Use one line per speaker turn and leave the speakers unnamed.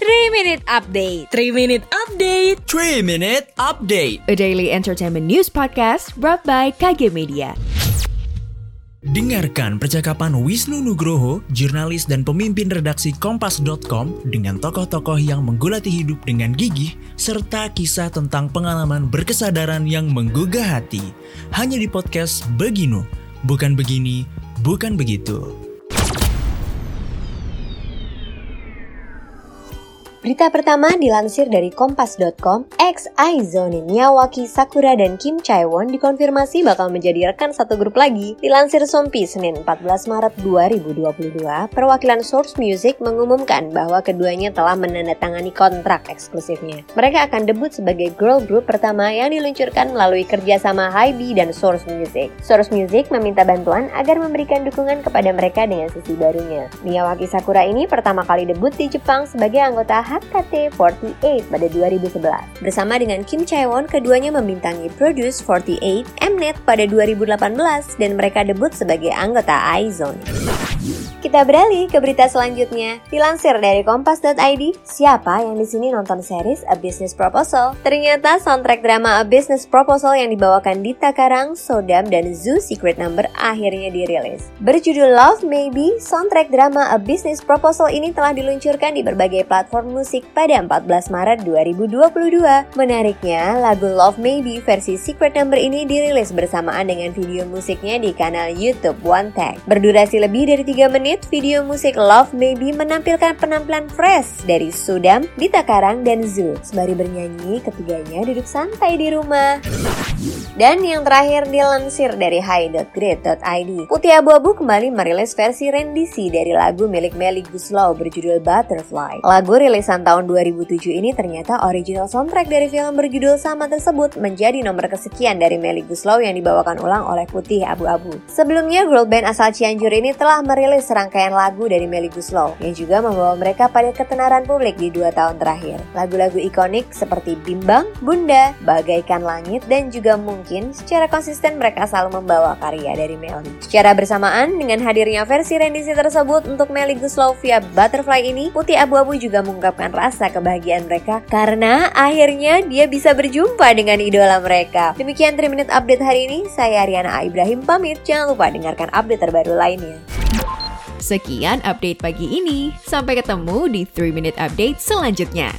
3 Minute Update.
3 Minute Update.
3 Minute Update.
A daily entertainment news podcast brought by KG Media.
Dengarkan percakapan Wisnu Nugroho, jurnalis dan pemimpin redaksi Kompas.com dengan tokoh-tokoh yang menggulati hidup dengan gigih serta kisah tentang pengalaman berkesadaran yang menggugah hati. Hanya di podcast Beginu, bukan begini, bukan begitu.
Berita pertama dilansir dari Kompas.com, ex Aizone Miyawaki Sakura dan Kim Chaewon dikonfirmasi bakal menjadi rekan satu grup lagi. Dilansir Sompi Senin 14 Maret 2022, perwakilan Source Music mengumumkan bahwa keduanya telah menandatangani kontrak eksklusifnya. Mereka akan debut sebagai girl group pertama yang diluncurkan melalui kerjasama Hybe dan Source Music. Source Music meminta bantuan agar memberikan dukungan kepada mereka dengan sisi barunya. Miyawaki Sakura ini pertama kali debut di Jepang sebagai anggota HKT48 pada 2011. Bersama dengan Kim Chaewon, keduanya membintangi Produce 48 Mnet pada 2018 dan mereka debut sebagai anggota iZone. Kita beralih ke berita selanjutnya. Dilansir dari kompas.id, siapa yang di sini nonton series A Business Proposal? Ternyata soundtrack drama A Business Proposal yang dibawakan Dita Karang, Sodam, dan Zoo Secret Number akhirnya dirilis. Berjudul Love Maybe, soundtrack drama A Business Proposal ini telah diluncurkan di berbagai platform musik pada 14 Maret 2022. Menariknya, lagu Love Maybe versi Secret Number ini dirilis bersamaan dengan video musiknya di kanal YouTube One Tag. Berdurasi lebih dari 3 menit, video musik Love Maybe menampilkan penampilan fresh dari Sudam, Dita Karang, dan Zu. Sembari bernyanyi, ketiganya duduk santai di rumah. Dan yang terakhir dilansir dari high.grid.id. Putih Abu-Abu kembali merilis versi rendisi dari lagu milik Melly Guslow berjudul Butterfly. Lagu rilisan tahun 2007 ini ternyata original soundtrack dari film berjudul sama tersebut menjadi nomor kesekian dari Melly Guslow yang dibawakan ulang oleh Putih Abu-Abu. Sebelumnya, girl band asal Cianjur ini telah merilis serangkaian lagu dari Melly Guslow yang juga membawa mereka pada ketenaran publik di dua tahun terakhir. Lagu-lagu ikonik seperti Bimbang, Bunda, Bagaikan Langit, dan juga mungkin secara konsisten mereka selalu membawa karya dari Melly. Secara bersamaan dengan hadirnya versi rendisi tersebut untuk Melly Guslow via Butterfly ini, Putih Abu-Abu juga mengungkapkan rasa kebahagiaan mereka karena akhirnya dia bisa berjumpa dengan idola mereka. Demikian 3 Minute Update hari ini, saya Ariana A. Ibrahim pamit. Jangan lupa dengarkan update terbaru lainnya.
Sekian update pagi ini. Sampai ketemu di 3 Minute Update selanjutnya.